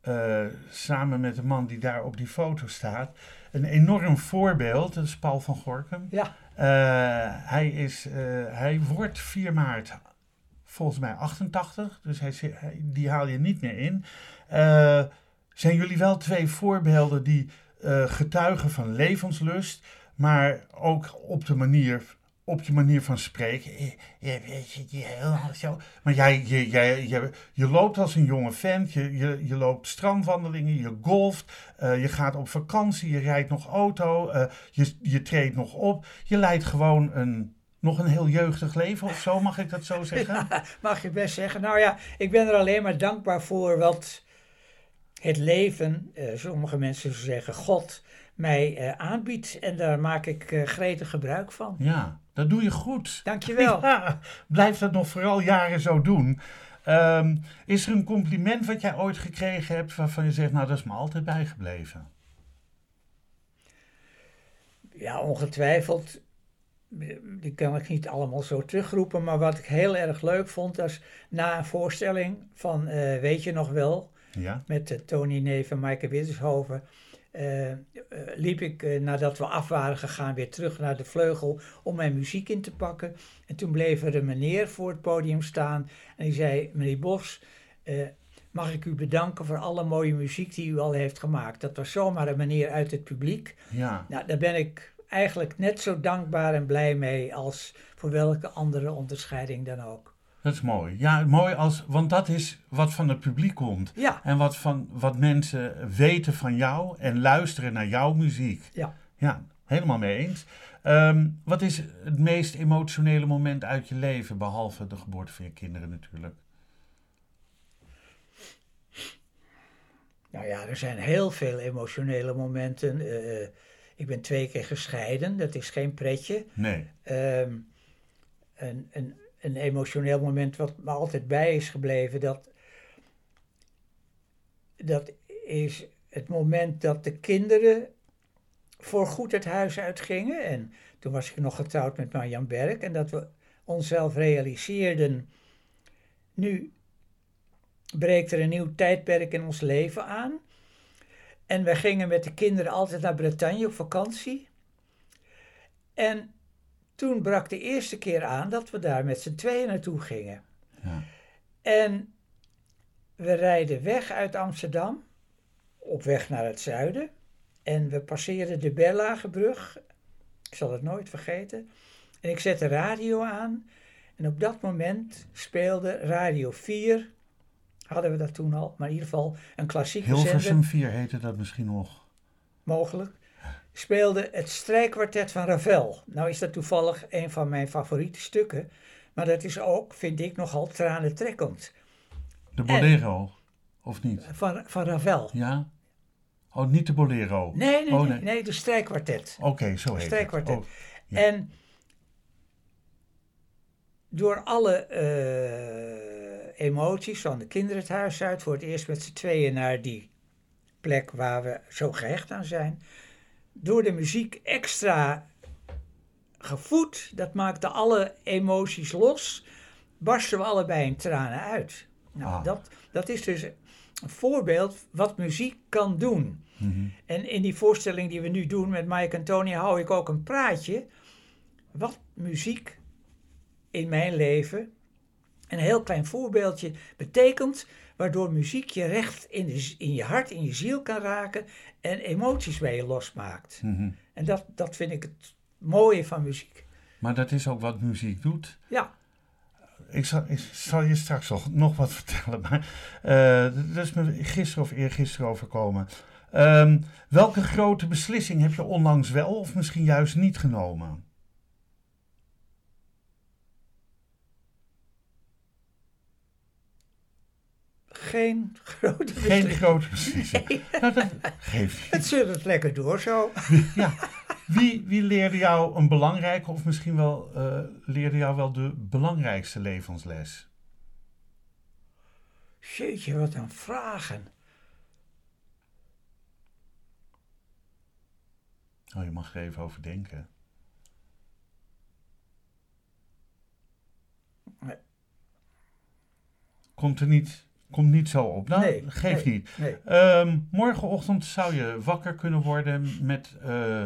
eh, samen met de man die daar op die foto staat, een enorm voorbeeld. Dat is Paul van Gorkum. Ja, Eh, hij, is, eh, hij wordt 4 maart volgens mij 88, dus hij, die haal je niet meer in. Zijn jullie wel twee voorbeelden die getuigen van levenslust, maar ook op de manier, op je manier van spreken. Je, weet je, je heel zo. Maar jij, je, jij, je, je loopt als een jonge vent, je, je, je loopt strandwandelingen, je golft, eh, je gaat op vakantie, je rijdt nog auto, eh, je, je treedt nog op. Je leidt gewoon een, nog een heel jeugdig leven of zo, mag ik dat zo zeggen? Mag je best zeggen. Nou ja, ik ben er alleen maar dankbaar voor wat het leven, eh, sommige mensen zeggen God, mij eh, aanbiedt. En daar maak ik eh, gretig gebruik van. Ja, dat doe je goed. Dankjewel. Ja, blijf dat nog vooral jaren zo doen. Ehm, is er een compliment wat jij ooit gekregen hebt waarvan je zegt, nou dat is me altijd bijgebleven? Ja, ongetwijfeld. Die kan ik niet allemaal zo terugroepen. Maar wat ik heel erg leuk vond, was na een voorstelling van eh, Weet je nog wel, Ja, met eh, Tony Neef en Maaike Wittershoven. Eh, eh, liep ik eh, nadat we af waren gegaan weer terug naar de vleugel om mijn muziek in te pakken. En toen bleef er een meneer voor het podium staan en die zei, meneer Bos, mag ik u bedanken voor alle mooie muziek die u al heeft gemaakt. Dat was zomaar een meneer uit het publiek. ja. Nou, daar ben ik eigenlijk net zo dankbaar en blij mee als voor welke andere onderscheiding dan ook. Dat is mooi. Ja, mooi als, want dat is wat van het publiek komt. Ja, En wat, van, wat mensen weten van jou en luisteren naar jouw muziek. ja. Ja, helemaal mee eens. Ehm, wat is het meest emotionele moment uit je leven, behalve de geboorte van je kinderen natuurlijk? Nou ja, er zijn heel veel emotionele momenten. Eh, ik ben twee keer gescheiden, dat is geen pretje. Nee. Ehm, een, een, een emotioneel moment wat me altijd bij is gebleven, dat, dat is het moment dat de kinderen voorgoed het huis uitgingen. En toen was ik nog getrouwd met Marjan Berg. En dat we onszelf realiseerden, nu breekt er een nieuw tijdperk in ons leven aan. En we gingen met de kinderen altijd naar Bretagne op vakantie. En toen brak de eerste keer aan dat we daar met z'n tweeën naartoe gingen. En we rijden weg uit Amsterdam, op weg naar het zuiden. En we passeerden de Berlagebrug. Ik zal het nooit vergeten. En ik zet de radio aan. En op dat moment speelde Radio 4, hadden we dat toen al, maar in ieder geval een klassieke Hilversum zender, 4 heette dat misschien nog. mogelijk, speelde het strijkkwartet van Ravel. Nou is dat toevallig een van mijn favoriete stukken, maar dat is ook, vind ik, nogal tranentrekkend. De Bolero, of niet? Van, van Ravel. Ja? Oh, niet de Bolero. Nee, nee, Oh, nee, nee, de strijkkwartet. Oké, zo heet het. Strijkkwartet. Oh, Ja. En door alle eh, emoties van de kinderen het huis uit, voor het eerst met z'n tweeën naar die plek waar we zo gehecht aan zijn, door de muziek extra gevoed, dat maakte alle emoties los, barsten we allebei in tranen uit. Nou, Ah. dat, dat is dus een voorbeeld wat muziek kan doen. mhm. En in die voorstelling die we nu doen met Mike en Tony hou ik ook een praatje. Wat muziek in mijn leven, een heel klein voorbeeldje, betekent. Waardoor muziek je recht in, de, in je hart, in je ziel kan raken en emoties bij je losmaakt. Mhm. En dat, dat vind ik het mooie van muziek. Maar dat is ook wat muziek doet. Ja, Ik zal, ik zal je straks nog, nog wat vertellen, maar eh, dat is me gisteren of eergisteren overkomen. Ehm, welke grote beslissing heb je onlangs wel of misschien juist niet genomen? Geen grote Geen grote beslissing. Nou, dat geeft niet. Het zit het lekker door zo. Ja. Wie, wie leerde jou een belangrijke of misschien wel eh, leerde jou wel de belangrijkste levensles? Jeetje, wat een vragen. Oh, je mag er even over denken. Nee. Komt er niet, komt niet zo op. Nou, nee, geeft nee, niet. Nee. Ehm, morgenochtend zou je wakker kunnen worden met eh,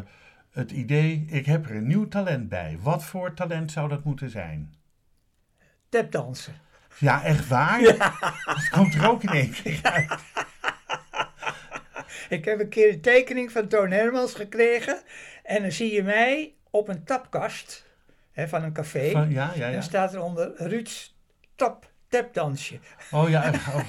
het idee: ik heb er een nieuw talent bij. Wat voor talent zou dat moeten zijn? Tapdansen. Ja, echt waar? Het komt er ook in één keer uit. Ik heb een keer een tekening van Toon Hermans gekregen. En dan zie je mij op een tapkast hè, van een café. Van- ja, ja, En ja. dan staat er onder Ruud's tap, tapdansje. Oh ja. oh.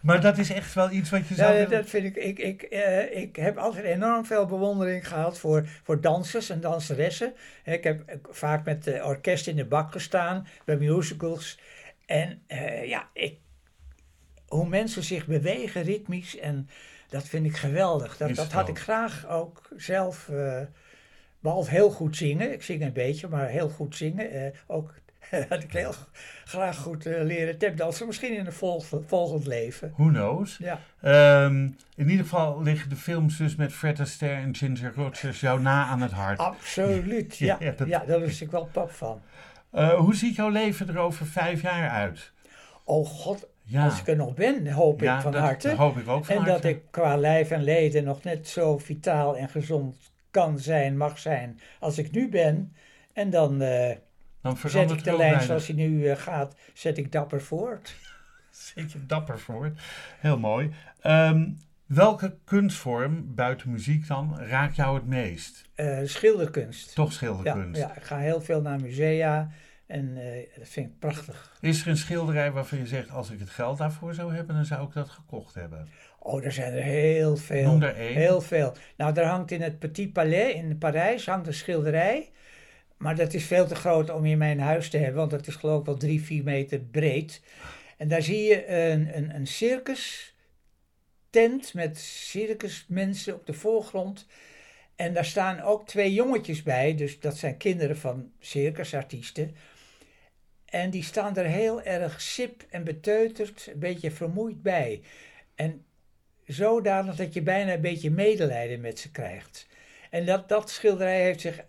Maar dat is echt wel iets wat je zou Ja, dat vind ik. Ik, ik, eh, ik heb altijd enorm veel bewondering gehad voor, voor dansers en danseressen. Ik heb eh, vaak met de orkest in de bak gestaan bij musicals. En eh, ja, ik, hoe mensen zich bewegen ritmisch. En dat vind ik geweldig. Dat, dat had ik graag ook zelf. eh, behalve heel goed zingen. Ik zing een beetje, maar heel goed zingen. eh, ook had ik heel graag goed eh, leren tapdansen. Misschien in een volgend, volgend leven. Who knows? Ja. Ehm, in ieder geval liggen de films dus met Fred Astaire en Ginger Rogers jou na aan het hart. Absoluut, ja. Ja, dat- ja, daar was ik wel pap van. Eh, hoe ziet jouw leven er over vijf jaar uit? Oh god, Ja, als ik er nog ben, hoop ja ik van dat, harte. dat hoop ik ook van en harte. dat ik qua lijf en leden nog net zo vitaal en gezond kan zijn, mag zijn, als ik nu ben. En dan eh, Dan zet verandert ik de er lijn weinig. zoals die nu eh, gaat, zet ik dapper voort. Zit je dapper voor. Heel mooi. Ehm, welke kunstvorm, buiten muziek dan, raakt jou het meest? Eh, schilderkunst. Toch schilderkunst. ja, ik ga heel veel naar musea en eh, dat vind ik prachtig. Is er een schilderij waarvan je zegt, als ik het geld daarvoor zou hebben, dan zou ik dat gekocht hebben? Oh, er zijn er heel veel. Noem er één. Heel veel. Nou, daar hangt in het Petit Palais in Parijs hangt een schilderij. Maar dat is veel te groot om in mijn huis te hebben, want dat is geloof ik wel drie, vier meter breed. En daar zie je een, een, een circus tent met circusmensen op de voorgrond. En daar staan ook twee jongetjes bij, dus dat zijn kinderen van circusartiesten. En die staan er heel erg sip en beteuterd, een beetje vermoeid bij. En zodanig dat je bijna een beetje medelijden met ze krijgt. En dat, dat schilderij heeft zich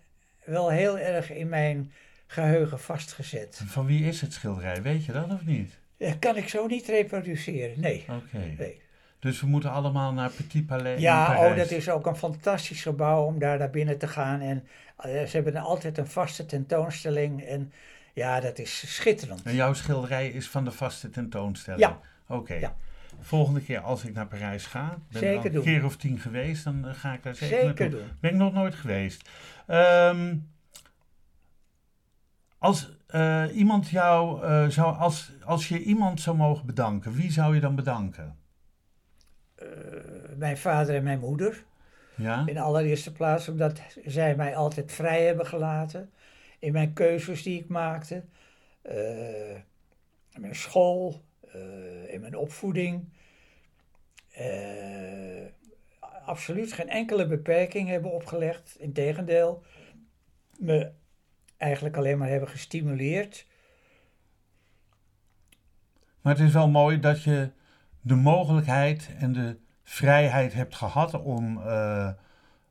wel heel erg in mijn geheugen vastgezet. Van wie is het schilderij? Weet je dat of niet? Dat kan ik zo niet reproduceren, nee. Oké. nee. Dus we moeten allemaal naar Petit Palais Ja, oh, dat is ook een fantastisch gebouw om daar naar binnen te gaan. En eh, ze hebben altijd een vaste tentoonstelling. En Ja, dat is schitterend. En jouw schilderij is van de vaste tentoonstelling? Ja. Oké. Ja. Volgende keer als ik naar Parijs ga, ben Zeker al een doen. keer of tien geweest, dan eh, ga ik daar zeker, Zeker naartoe. doen. Ben ik nog nooit geweest. Ehm, als eh, iemand jou eh, zou, als, als je iemand zou mogen bedanken, wie zou je dan bedanken? Eh, mijn vader en mijn moeder. Ja? In allereerste plaats omdat zij mij altijd vrij hebben gelaten. In mijn keuzes die ik maakte. in mijn school. in mijn opvoeding. Absoluut geen enkele beperking hebben opgelegd. Integendeel. Me eigenlijk alleen maar hebben gestimuleerd. Maar het is wel mooi dat je de mogelijkheid en de vrijheid hebt gehad om, eh,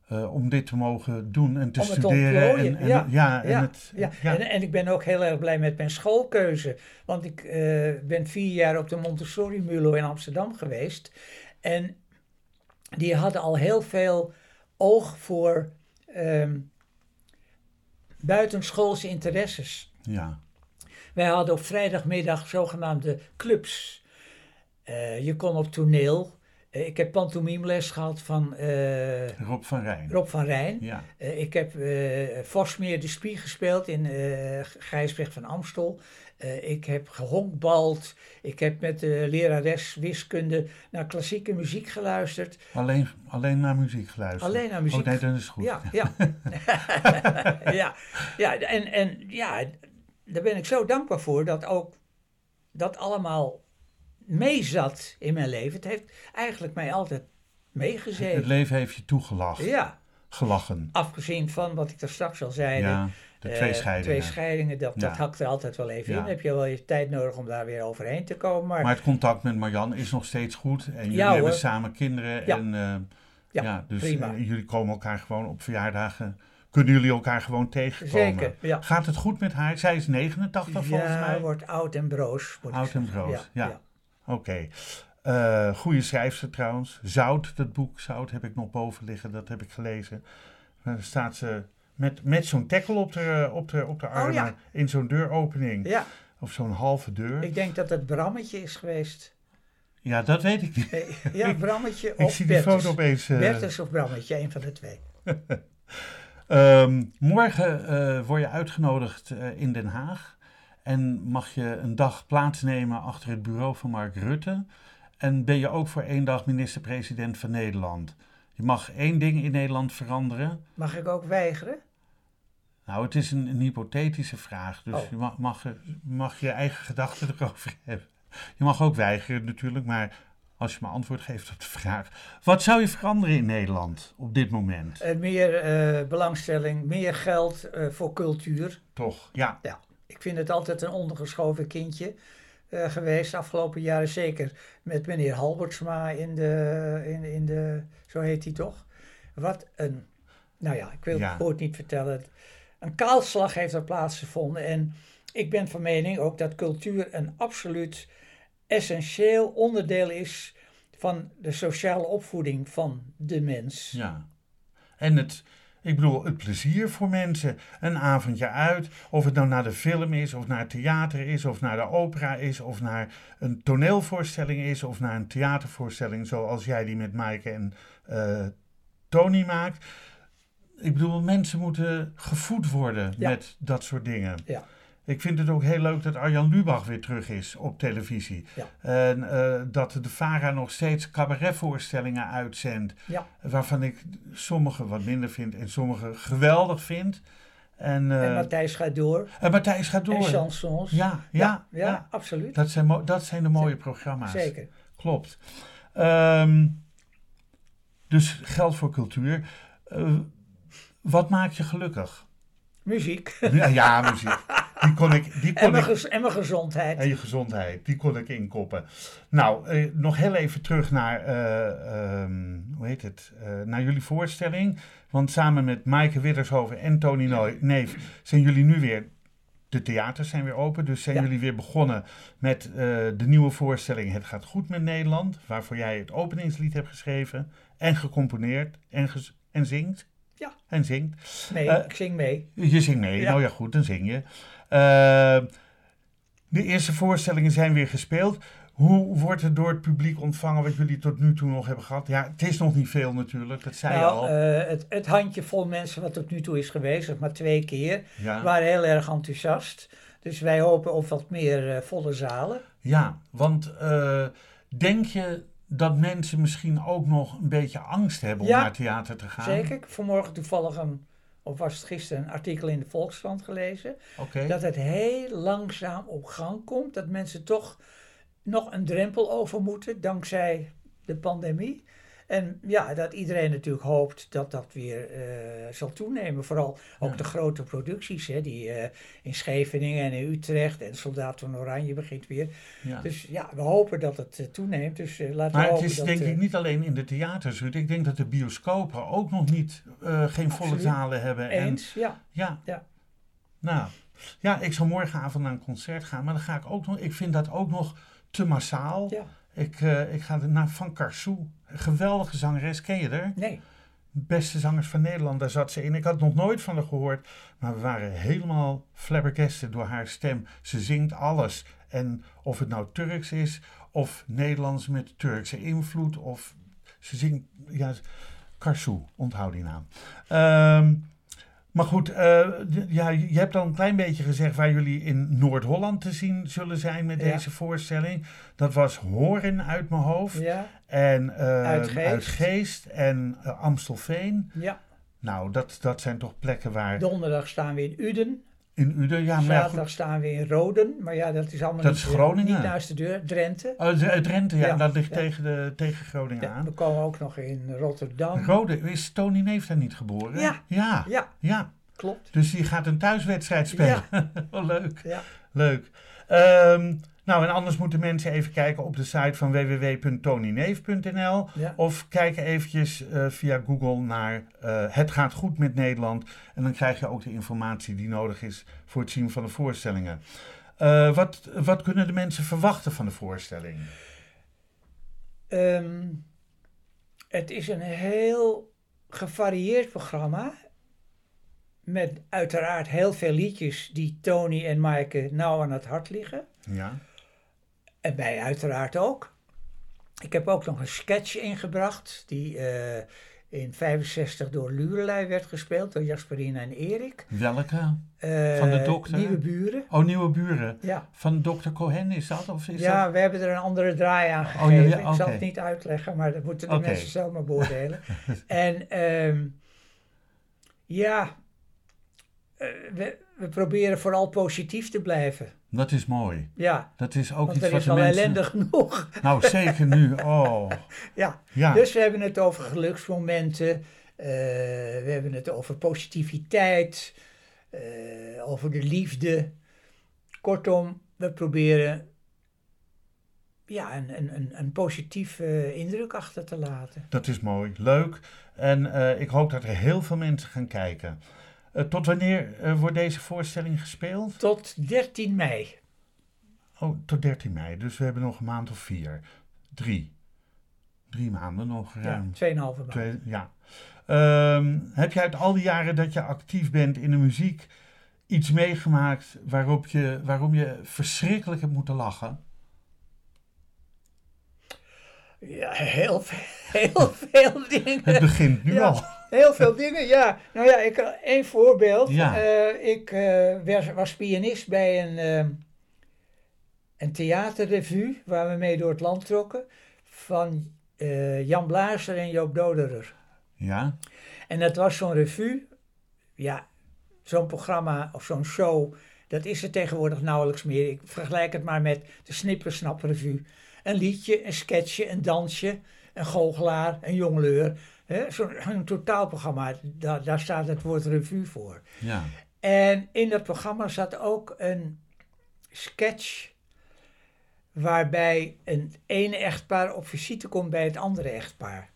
eh, om dit te mogen doen en te Om studeren. en, en, ja. ja, en ja, het, ja. ja. En, en ik ben ook heel erg blij met mijn schoolkeuze. Want ik eh, ben vier jaar op de Montessori Mulo in Amsterdam geweest. En die hadden al heel veel oog voor ehm, buitenschoolse interesses. ja. Wij hadden op vrijdagmiddag zogenaamde clubs. Eh, je kon op toneel. Eh, ik heb pantomimeles gehad van eh, Rob van Rijn. Rob van Rijn. Ja. Ik heb Vosmeer de Spie gespeeld in Gijsbrecht van Amstel. Eh, ik heb gehonkbald. Ik heb met de lerares wiskunde naar klassieke muziek geluisterd. Alleen, alleen naar muziek geluisterd. Alleen naar muziek. Oh, nee, dat is goed. Ja, ja. ja, ja en, en ja, daar ben ik zo dankbaar voor dat ook dat allemaal meezat in mijn leven. Het heeft eigenlijk mij altijd meegezeten. Het leven heeft je toegelachen. Ja, Gelachen. afgezien van wat ik daar straks al zei. Ja, de Eh, twee scheidingen. Twee scheidingen, dat, dat Ja. hakt er altijd wel even Ja. in. Dan heb je wel je tijd nodig om daar weer overheen te komen. Maar, Maar het contact met Marjan is nog steeds goed. En jullie Ja, hebben hoor. samen kinderen. Ja. En, eh, ja, Ja, dus prima. eh, jullie komen elkaar gewoon op verjaardagen. Kunnen jullie elkaar gewoon tegenkomen? Zeker, ja. Gaat het goed met haar? Zij is 89 volgens ja, mij. wordt oud en broos. Oud en broos, ja. Oké. Eh goede schrijfster trouwens. Zout, dat boek Zout heb ik nog boven liggen. Dat heb ik gelezen. Daar staat ze met, met zo'n tackle op de, op de, op de armen. Oh, ja. In zo'n deuropening. Ja, Of zo'n halve deur. ik denk dat het Brammetje is geweest. Ja, dat weet ik niet. Nee, Ja, Brammetje Ik of zie die Bertus. foto opeens. eh, Bertus of Brammetje, een van de twee. Ehm, morgen eh, word je uitgenodigd eh, in Den Haag. En mag je een dag plaatsnemen achter het bureau van Mark Rutte. En ben je ook voor één dag minister-president van Nederland. Je mag één ding in Nederland veranderen. Mag ik ook weigeren? Nou, het is een, een hypothetische vraag. Dus Oh. je mag, mag, mag je eigen gedachten erover hebben. Je mag ook weigeren natuurlijk, maar als je me antwoord geeft op de vraag. Wat zou je veranderen in Nederland op dit moment? Eh, meer eh, belangstelling, meer geld eh, voor cultuur. Toch? Ja. Ja, ik vind het altijd een ondergeschoven kindje geweest. Afgelopen jaren zeker met meneer Halbertsma in de, in, in de, zo heet hij toch? Wat een, nou ja, ik wil Ja. het woord niet vertellen. Een kaalslag heeft er plaatsgevonden. En ik ben van mening ook dat cultuur een absoluut essentieel onderdeel is van de sociale opvoeding van de mens. Ja. En het, ik bedoel, het plezier voor mensen. Een avondje uit, of het nou naar de film is, of naar het theater is, of naar de opera is, of naar een toneelvoorstelling is, of naar een theatervoorstelling zoals jij die met Maaike en eh, Tony maakt. Ik bedoel, mensen moeten gevoed worden Ja. met dat soort dingen. Ja. Ik vind het ook heel leuk dat Arjan Lubach weer terug is op televisie. Ja. En eh, dat de VARA nog steeds cabaretvoorstellingen uitzendt. Ja. Waarvan ik sommige wat minder vind en sommige geweldig vind. En, eh, En Matthijs gaat door. en Matthijs gaat door. En chansons. Ja, ja, ja, ja. absoluut. Dat, zijn dat zijn de mooie programma's. Zeker. Klopt. Ehm, dus geld voor cultuur. Eh, wat maakt je gelukkig? Muziek. Ja, ja, muziek. Die kon ik, die kon En mijn, ik en mijn gezondheid. En je gezondheid, die kon ik inkoppen. Nou, eh, nog heel even terug naar, eh, ehm, hoe heet het, eh, naar jullie voorstelling. Want samen met Maaike Widdershoven en Tony Neef zijn jullie nu weer, de theaters zijn weer open. Dus zijn Ja. jullie weer begonnen met eh, de nieuwe voorstelling Het gaat goed met Nederland. Waarvoor jij het openingslied hebt geschreven en gecomponeerd en, en zingt. Ja. En zingt. Nee, Eh, ik zing mee. Je zingt mee, Ja. nou ja goed, dan zing je. Eh, de eerste voorstellingen zijn weer gespeeld. Hoe wordt het door het publiek ontvangen wat jullie tot nu toe nog hebben gehad? Ja, het is nog niet veel natuurlijk, dat zei je Nou, al. eh, het, het handjevol mensen wat tot nu toe is geweest, maar twee keer, ja. waren heel erg enthousiast. Dus wij hopen op wat meer volle zalen. ja, want denk je dat mensen misschien ook nog een beetje angst hebben om Ja, naar theater te gaan? Zeker. Ik vanmorgen toevallig een, of was het gisteren, een artikel in de Volkskrant gelezen. Dat het heel langzaam op gang komt. Dat mensen toch nog een drempel over moeten dankzij de pandemie. En ja, dat iedereen natuurlijk hoopt dat dat weer eh, zal toenemen. Vooral ook Ja. de grote producties, hè, die eh, in Scheveningen en in Utrecht en Soldaat van Oranje begint weer. Ja. Dus ja, we hopen dat het eh, toeneemt. Dus laten we Maar het hopen is dat... denk ik niet alleen in de theaters, Ruud. Ik denk dat de bioscopen ook nog niet geen volle zalen hebben. En, eens, ja. ja. Ja. Nou, ja, ik zal morgenavond naar een concert gaan, maar dan ga ik ook nog. Ik vind dat ook nog te massaal. Ja. Ik, ik ga naar Van Karsou. Geweldige zangeres, ken je er? Nee, Beste zangers van Nederland, daar zat ze in. Ik had nog nooit van haar gehoord, maar we waren helemaal flabbergasted door haar stem. Ze zingt alles. En of het nou Turks is, of Nederlands met Turkse invloed, of ze zingt, ja, Karsou, onthoud die naam. Ehm, maar goed, eh, ja, je hebt al een klein beetje gezegd waar jullie in Noord-Holland te zien zullen zijn met Ja. deze voorstelling. Dat was Horen uit mijn hoofd. ja, En eh Uitgeest. Uitgeest en eh, Amstelveen. ja. Nou, dat, dat zijn toch plekken waar... Donderdag staan we in Uden. In Uden, ja, Zaterdag staan we in Roden. Maar ja, dat is allemaal Dat niet, is Groningen. niet naast de deur. Drenthe. Oh, Drenthe, ja, Ja, dat ligt ja. tegen, de, tegen Groningen Ja, aan. we komen ook nog in Rotterdam. Rode, is Tony Neef daar niet geboren? Ja. Ja, Ja, ja. klopt. Dus die gaat een thuiswedstrijd spelen. Leuk. Ja. Leuk. Ehm, nou, en anders moeten mensen even kijken op de site van www.tonyneef.nl. Ja. Of kijk eventjes eh, via Google naar eh, Het gaat goed met Nederland. En dan krijg je ook de informatie die nodig is voor het zien van de voorstellingen. Eh, wat, wat kunnen de mensen verwachten van de voorstelling? Ehm, het is een heel gevarieerd programma. Met uiteraard heel veel liedjes die Tony en Maaike nauw aan het hart liggen. Ja, En mij uiteraard ook. Ik heb ook nog een sketch ingebracht die eh, in 65 door Lurelei werd gespeeld door Jasperine en Erik. welke? Eh, Van de dokter? Nieuwe buren. Oh, Nieuwe Buren. Ja. Van Dr. Cohen is dat? Of is ja, we hebben er een andere draai aan Oh, gegeven. Ik zal het niet uitleggen, maar dat moeten de mensen zelf maar beoordelen. en ehm, ja, eh, we, we proberen vooral positief te blijven. Dat? Is mooi. Ja, Dat is ook want iets er wat is de al mensen... ellende genoeg. Nou, zeker nu. Oh, ja. ja. Dus we hebben het over geluksmomenten, eh, we hebben het over positiviteit, eh, over de liefde. Kortom, we proberen ja, een, een, een, positieve indruk achter te laten. Dat is mooi, leuk. En eh, ik hoop dat er heel veel mensen gaan kijken. Eh, tot wanneer eh, wordt deze voorstelling gespeeld? Tot 13 mei. Oh, tot 13 mei. Dus we hebben nog een maand of vier. Drie. Drie maanden nog ruim. Ja, 2,5 maand. Twee, ja. Ehm, heb je uit al die jaren dat je actief bent in de muziek iets meegemaakt waarop je, waarom je verschrikkelijk hebt moeten lachen? Ja, heel, veel- heel veel dingen. Het begint nu Ja. al. Heel veel dingen, ja. Nou ja, ik, één voorbeeld. Ja. Eh, ik eh, was, was pianist bij een, eh, een theaterrevue waar we mee door het land trokken. Van eh, Jan Blazer en Joop Doderer. Ja, En dat was zo'n revue. Ja, zo'n programma of zo'n show. Dat is er tegenwoordig nauwelijks meer. Ik vergelijk het maar met de Snippersnap revue. Een liedje, een sketchje, een dansje, een goochelaar, een jongleur. Zo'n een totaalprogramma, daar, daar staat het woord revue voor. ja. En in dat programma zat ook een sketch waarbij een ene echtpaar op visite komt bij het andere echtpaar.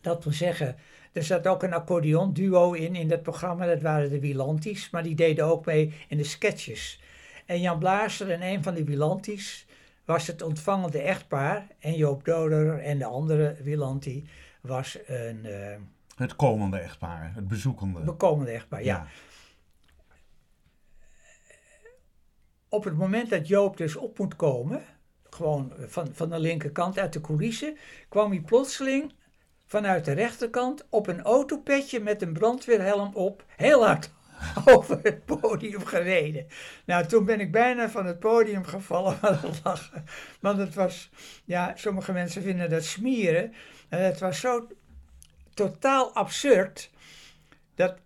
Dat wil zeggen, er zat ook een accordeon duo in in dat programma, dat waren de Wilantis, maar die deden ook mee in de sketches. En Jan Blazer en een van die Wilantis was het ontvangende echtpaar en Joop Doder en de andere Wilanti was een eh, Het komende echtpaar, het bezoekende. bekomende echtpaar. ja. op het moment dat Joop dus op moet komen, gewoon van, van de linkerkant uit de coulissen, kwam hij plotseling vanuit de rechterkant op een autopetje met een brandweerhelm op, heel hard over het podium gereden. Nou, toen ben ik bijna van het podium gevallen van het lachen. Want het was, ja, sommige mensen vinden dat smieren. En het was zo totaal absurd dat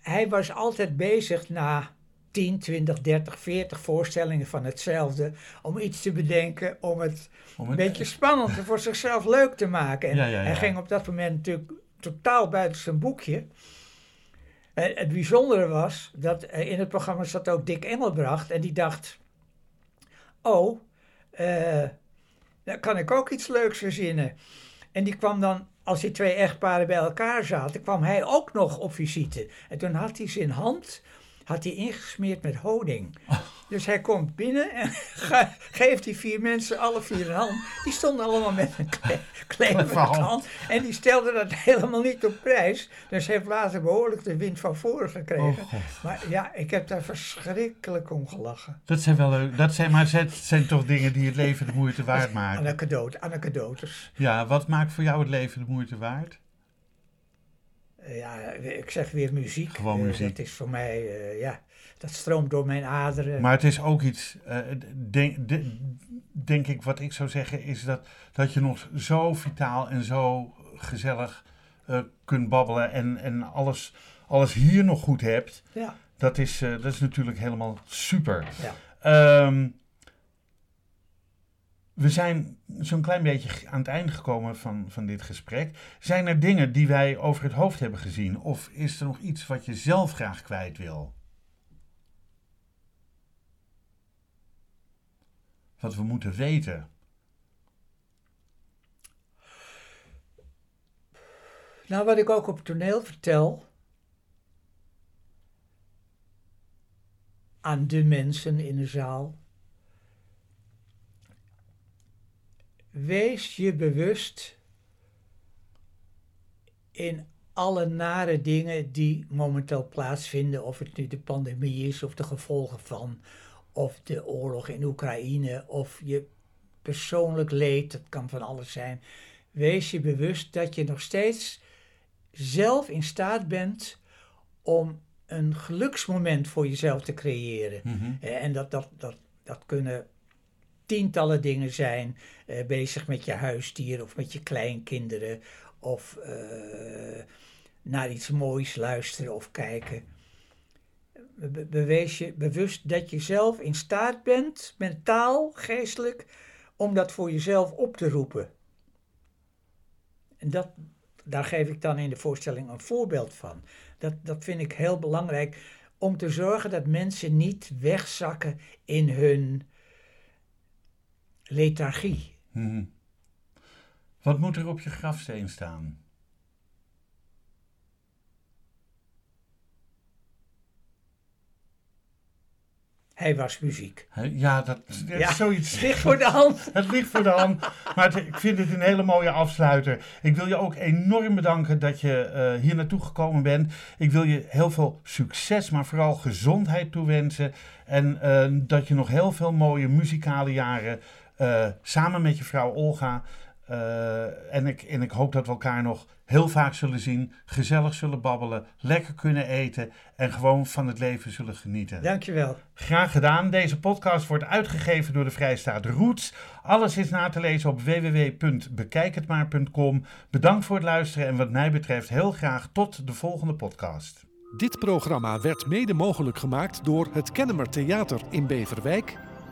hij was altijd bezig na 10, 20, 30, 40 voorstellingen van hetzelfde. Om iets te bedenken, om het, Om een beetje spannend en voor zichzelf leuk te maken. En Ja, ja, ja. hij ging op dat moment natuurlijk totaal buiten zijn boekje. En het bijzondere was dat eh, in het programma zat ook Dick Engelbracht. En die dacht, oh, eh, dan kan ik ook iets leuks verzinnen. En die kwam dan, als die twee echtparen bij elkaar zaten, kwam hij ook nog op visite. En toen had hij zijn hand had hij ingesmeerd met honing. Dus hij komt binnen en ge- geeft die vier mensen alle vier een hand. Die stonden allemaal met een klevende Verhand. hand. En die stelden dat helemaal niet op prijs. Dus hij heeft later behoorlijk de wind van voren gekregen. Oh, maar ja, ik heb daar verschrikkelijk om gelachen. Dat zijn wel leuk. Dat zijn, maar het zijn toch dingen die het leven de moeite waard maken. Anekdote, anekdotes. Ja, wat maakt voor jou het leven de moeite waard? Eh, Ja, ik zeg weer muziek. Gewoon Eh, muziek. dat is voor mij, eh, ja, dat stroomt door mijn aderen. Maar het is ook iets, denk, de- denk ik, wat ik zou zeggen, is dat, dat je nog zo vitaal en zo gezellig kunt babbelen en, en alles, alles hier nog goed hebt. ja, Dat is, dat is natuurlijk helemaal super. ja. Ehm, we zijn zo'n klein beetje aan het einde gekomen van, van dit gesprek. Zijn er dingen die wij over het hoofd hebben gezien? Of is er nog iets wat je zelf graag kwijt wil? Wat we moeten weten? Nou, wat ik ook op toneel vertel aan de mensen in de zaal. Wees je bewust in alle nare dingen die momenteel plaatsvinden, of het nu de pandemie is of de gevolgen van, of de oorlog in Oekraïne, of je persoonlijk leed, dat kan van alles zijn. Wees je bewust dat je nog steeds zelf in staat bent om een geluksmoment voor jezelf te creëren. Eh, En dat, dat, dat, dat kunnen tientallen dingen zijn. eh, bezig met je huisdier of met je kleinkinderen. Of eh, naar iets moois luisteren of kijken. Be- je bewust dat je zelf in staat bent, mentaal, geestelijk, om dat voor jezelf op te roepen. En dat, daar geef ik dan in de voorstelling een voorbeeld van. Dat, dat vind ik heel belangrijk om te zorgen dat mensen niet wegzakken in hun lethargie. Mhm. Wat moet er op je grafsteen staan? Hij was muziek. Ja, dat, dat Ja, is zoiets. Ligt voor de hand. Het ligt voor de hand, maar het- ik vind het een hele mooie afsluiter. Ik wil je ook enorm bedanken dat je eh, hier naartoe gekomen bent. Ik wil je heel veel succes, maar vooral gezondheid toewensen. En eh, dat je nog heel veel mooie muzikale jaren eh, samen met je vrouw Olga. eh, en, ik, en ik hoop dat we elkaar nog heel vaak zullen zien, gezellig zullen babbelen, lekker kunnen eten en gewoon van het leven zullen genieten. Dankjewel. Graag gedaan. Deze podcast wordt uitgegeven door de Vrijstaat Roots. Alles is na te lezen op www.bekijkhetmaar.com. Bedankt voor het luisteren en wat mij betreft heel graag tot de volgende podcast. Dit programma werd mede mogelijk gemaakt door het Kennemer Theater in Beverwijk